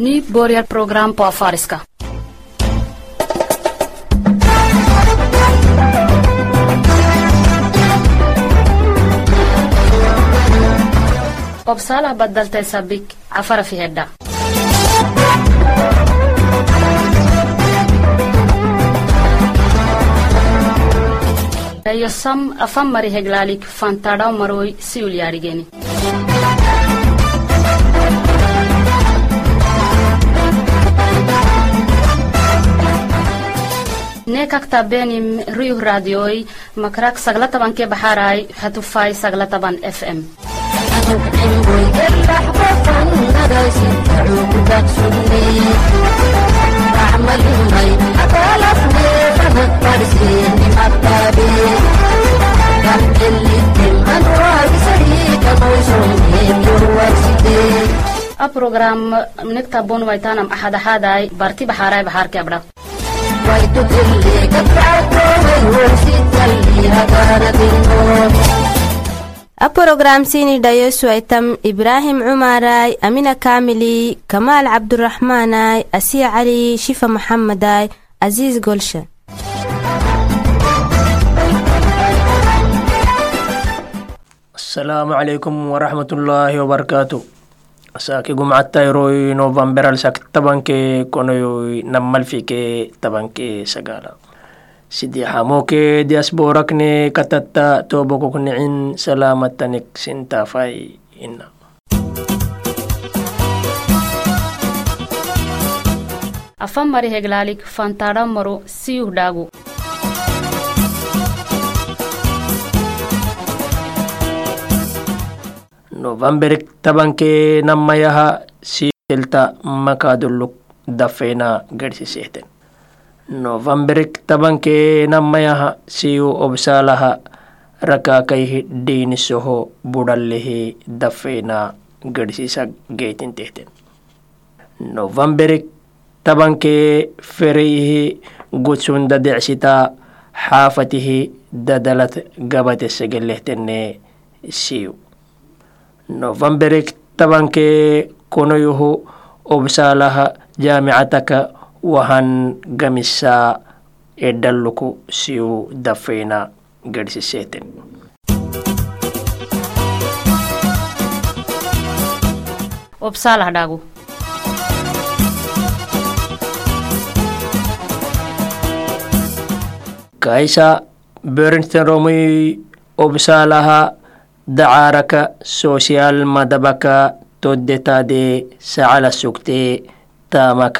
Nu börjar program på afariska. obsalah badaltay sabik cafara fi hedha sam afan mari heglaalik fantadhaw maroy siul yaadhigeni nekakta benim ruyuh radioy makrak sagla tabanke baxaray hatufay sagla taban fm a program nekta bon waitanam axadaxaaday barti baxaaray baxaarke abdha a program sini dhayosuaitam ibraahim cumaray amina kamili kamaal cabduraxmaanay asiya cali shifa maxamaday aziis golsha asalaamu calaykum waraxmatullaahi wabarakaatu saaki gumcatayroy novamberal sak tabanke konoyoy nammalfike tabanke sagala. Sidii xamoke diasborakne katatta tobokoknicin salamatanik sintafai ina afan mari heglaalik fantadhaw maro novamberik tabanke nammayaha siitelta makadulluk dafeena gadhsisehten novamberik tabanke nammayaha siyu obsaalaha rakaakayhi dhiinisoho budhallehi dafeena gadhsisa geetintehten novamberik tabanke fereyhi gudsunda decsita xaafatihi dadalat gabate segelehtenne siyu novamberik tabanke konoyuhu obsaalaha jaamicataka wahan gamisa edhalluku siyu dafeena gadhsisehten obsalah dhaagu kaisa bernsten romuy obsaalaha dacaaraka social madabaka toddetade sacala sugte tamak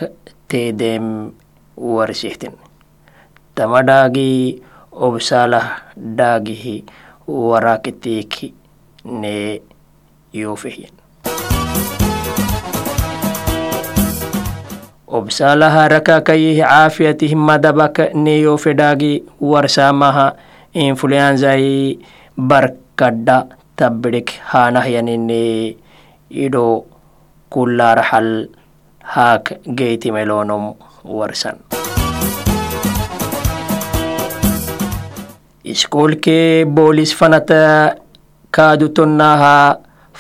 teedem warsihten tama dhaagi obsaalah dhaagihi warakiteeki ne yoofehyen obsaalaha rakakayihi caafiyatihi madabaka ne yoofedhaagi warsaamaha influenzayi barkadha tabbidik haanahyanine idho kullaarxal haak geytimelonom warsan iskuulke boolis fanata kaadutonnaha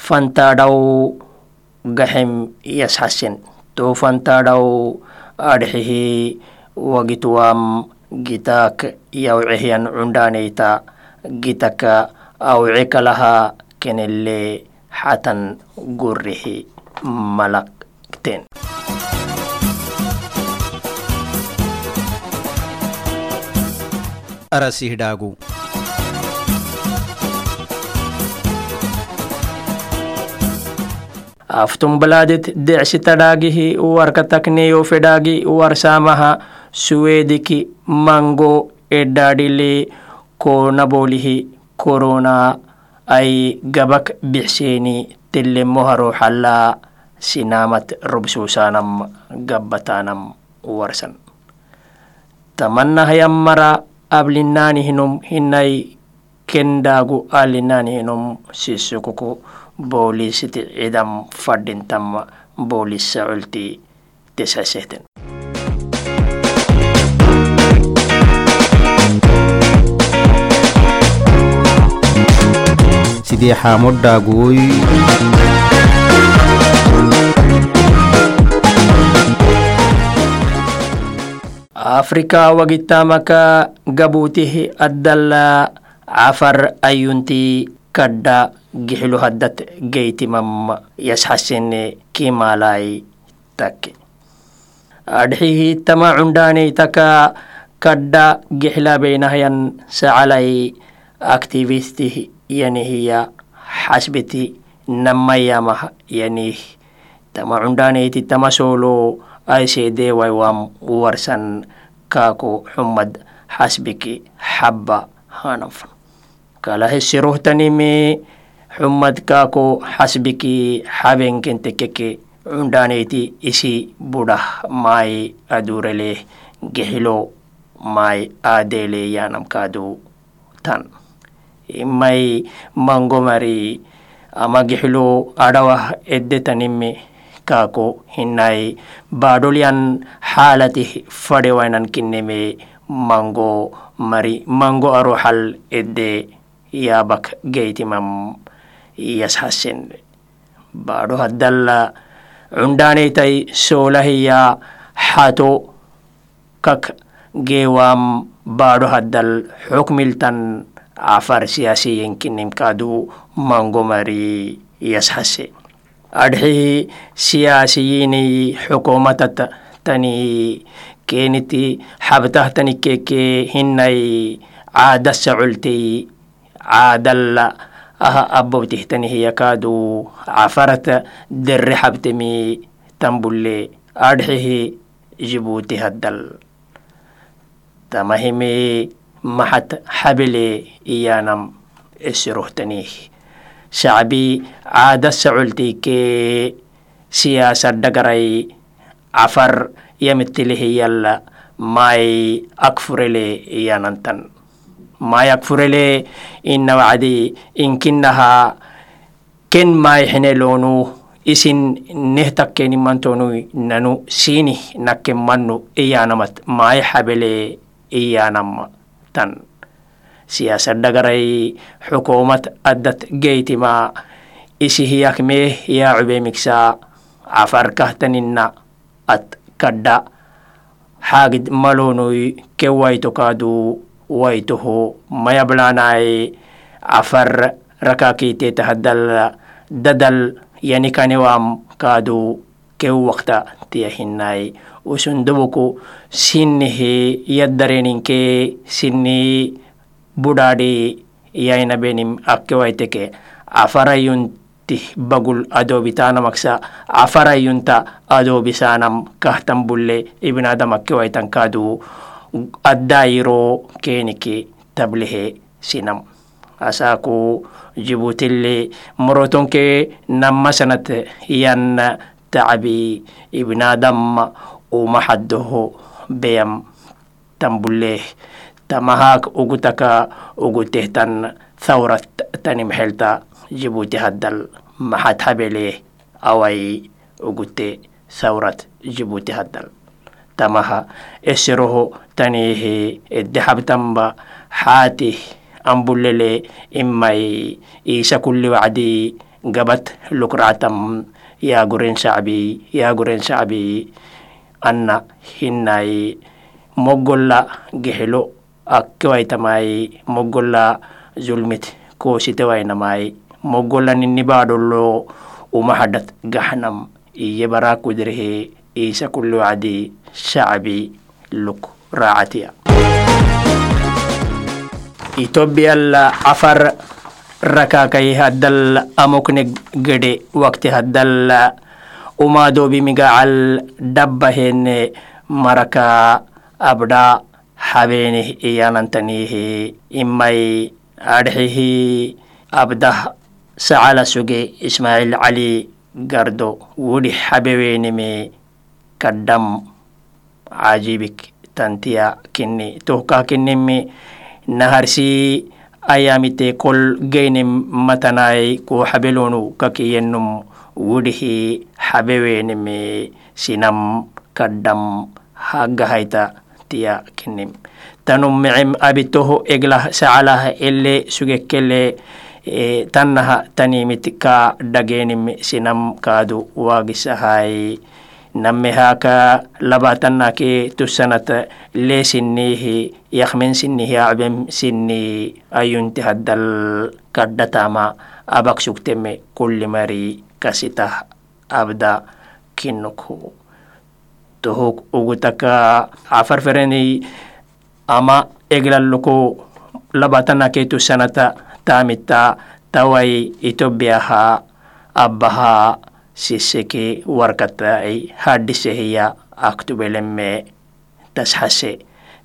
fantadhaw gaxem yasxasen to fantadhaw adxihi wagituwam gitaak yawcehyan cundhaneyta gitaka awcekalaha kenelle xatan gurrihi malakten. Arasihdhaagu aftum balaadet decsitadhaagihi warkatakneyo fedhaagi warsaamaha suweediki mango edhaadhile konaboolihi korona ay gabak bixseeni telemoharo xallaa sinaamat robsuusaanam gabbataanam warsan. Tamannahayammara ablinaanihinum hinay kendaagu alinaanihinum sisukuku boolisiti cidam fadhintam boolisa culti tesasehten sidii xaamo dhaagooy afrikaa wagitamaka gabutih addala cafar ayunti kadha gixilu haddad geytimam yasxasine kimalay take adhihi tama cundaaneytaka kadha gixlabeynahayan sacalay aktivistih yanihiya xasbiti namayamah yanih tama cundaanayti tama solo aiseedewai wam warsan kaako xumad xasbiki xabba hanafan kalahe sirohtanimi xumad kaako xasbiki xabenkentekeke cundaanayti isi budah mai adurele gexilo mai adele yanam kaadu tan imai mangomari ama gexilo adawah eddetanimi kaako hinai baadolyan xaalati fadewainan kinneme mango mari mango aro hal edde yabak geytimam yashasen baado haddalla cundaaneytai soolahiya xato kak geewam baado haddal xukmiltan afar siyasiyen kinnim kaadu mango mari yashase adhi siyasiyini xukumatat tani keniti xabtah tani keke hinai caadasa culti caadalla aha abobtih tani hiya kaadu cafarat dere xabtemi tambulle. Adhihi jibuuti haddal. Tamahimi maxat xabele iyanam isirohtanih shacbi caadasa culti ke siyaasa dhagaray cafar yamitilihiyalla mai akfurele iyanantan. Mai akfurele inna wacdi inkinaha ken mai xinelonu isin nehtakkenimantonu nanu sini nakken mannu iyanamat mai xabele iyanam tan. Siyaasa dhagaray xukuumat addat geytima. Isihiyakmee yaa cubeemiksa cafarkahtaninna at kadda. Xaagid malonoy ke wayto kaadu. Waytoho mayablanay cafar rakakiteta haddal dadal yanikanewam kaadu ke wakta tiyahinay usundubuku sinnihi yaddareninke sinni budhaadhi yainabenim akkewayteke afarayunti bagul adobitanamaksa afarayunta adobisanam kahtan bulle ibnadam akkewaytan kaadu addayiro keniki tablihe sinam asaku jibutille morotonke nammasanat yan tacabi ibnadam umahaddoho beyam tambulle tamahak ugutaka ugutehtan thawrat tanim helta jibuti haddal maxad habele awai ugute thawrat jibuti haddal tamaha esiroho tanihi eddehabtamba xaati ambulele imai isa kulli wacdi gabat yaguren shacbi yaguren shacbi anna hinnai moggolla gehelo akkewaitamai moggolla zulmit koositewainamai moggolla ninni baadollo umahadat gahnam iye barakudirhe isa kulli wacdi shacbi luk raacatiya. Itobiyalla afar rakakai haddal amokne gede wakti haddal umadobi migacal dabba henne maraka abda habenih iyanantanihi imai adhihi abdah sacala suge ismail cali gardo wudi habewenimi kaddam cajibik tantiya kinni tohka kinnimi naharsi ayamite kol geynim matanai ko habelonu kakiyennum wudihi habewenimi sinam kaddam haggahayta tiya kinnim tanum micim abitoho eglah sacalah ele sugekkele e, tannaha tanimit ka dagenim sinam kaadu waagisahay namme haka labatanake tusanat le sinnihi yakmen sinnihi acbem sinni ayunti haddal kaddatama abak sukteme kulli mari kasitah abda kinnuku tohuk ugutaka afarfereni ama eglalluku labatanake tusanata tamitta tawai itobiyaha abbaha siseki warkatai haddisehiya aktubelemme tashase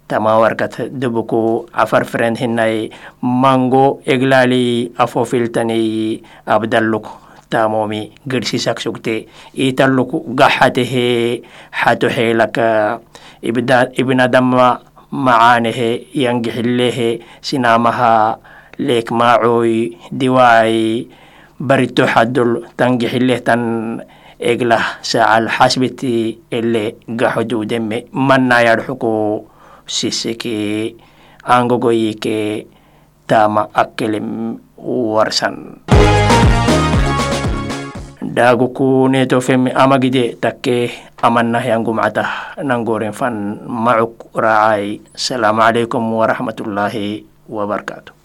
tama warkat dubuku afarferen hinai mango eglali afofiltani abdalluk tamomi girsisak sugte italluku gaxatehe xatoxeelaka ibnadama macaanehe yangixilehe sinamaha leekmaacoy barito xadul tangixilehtan eglah saal xasbiti ele gaxududeme manayarxuku sisiki ke tama akelem warsan daguku netofeme amagide takke amannah yangumcatah nangoren fan macuk racay salaamu warahmatullahi wa wabarakaatu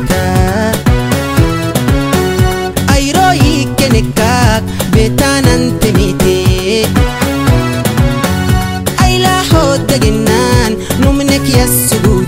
بيتا أي رويك كنكاك بيتا ننتميتي أي لا حد جنان نمنك يا السجود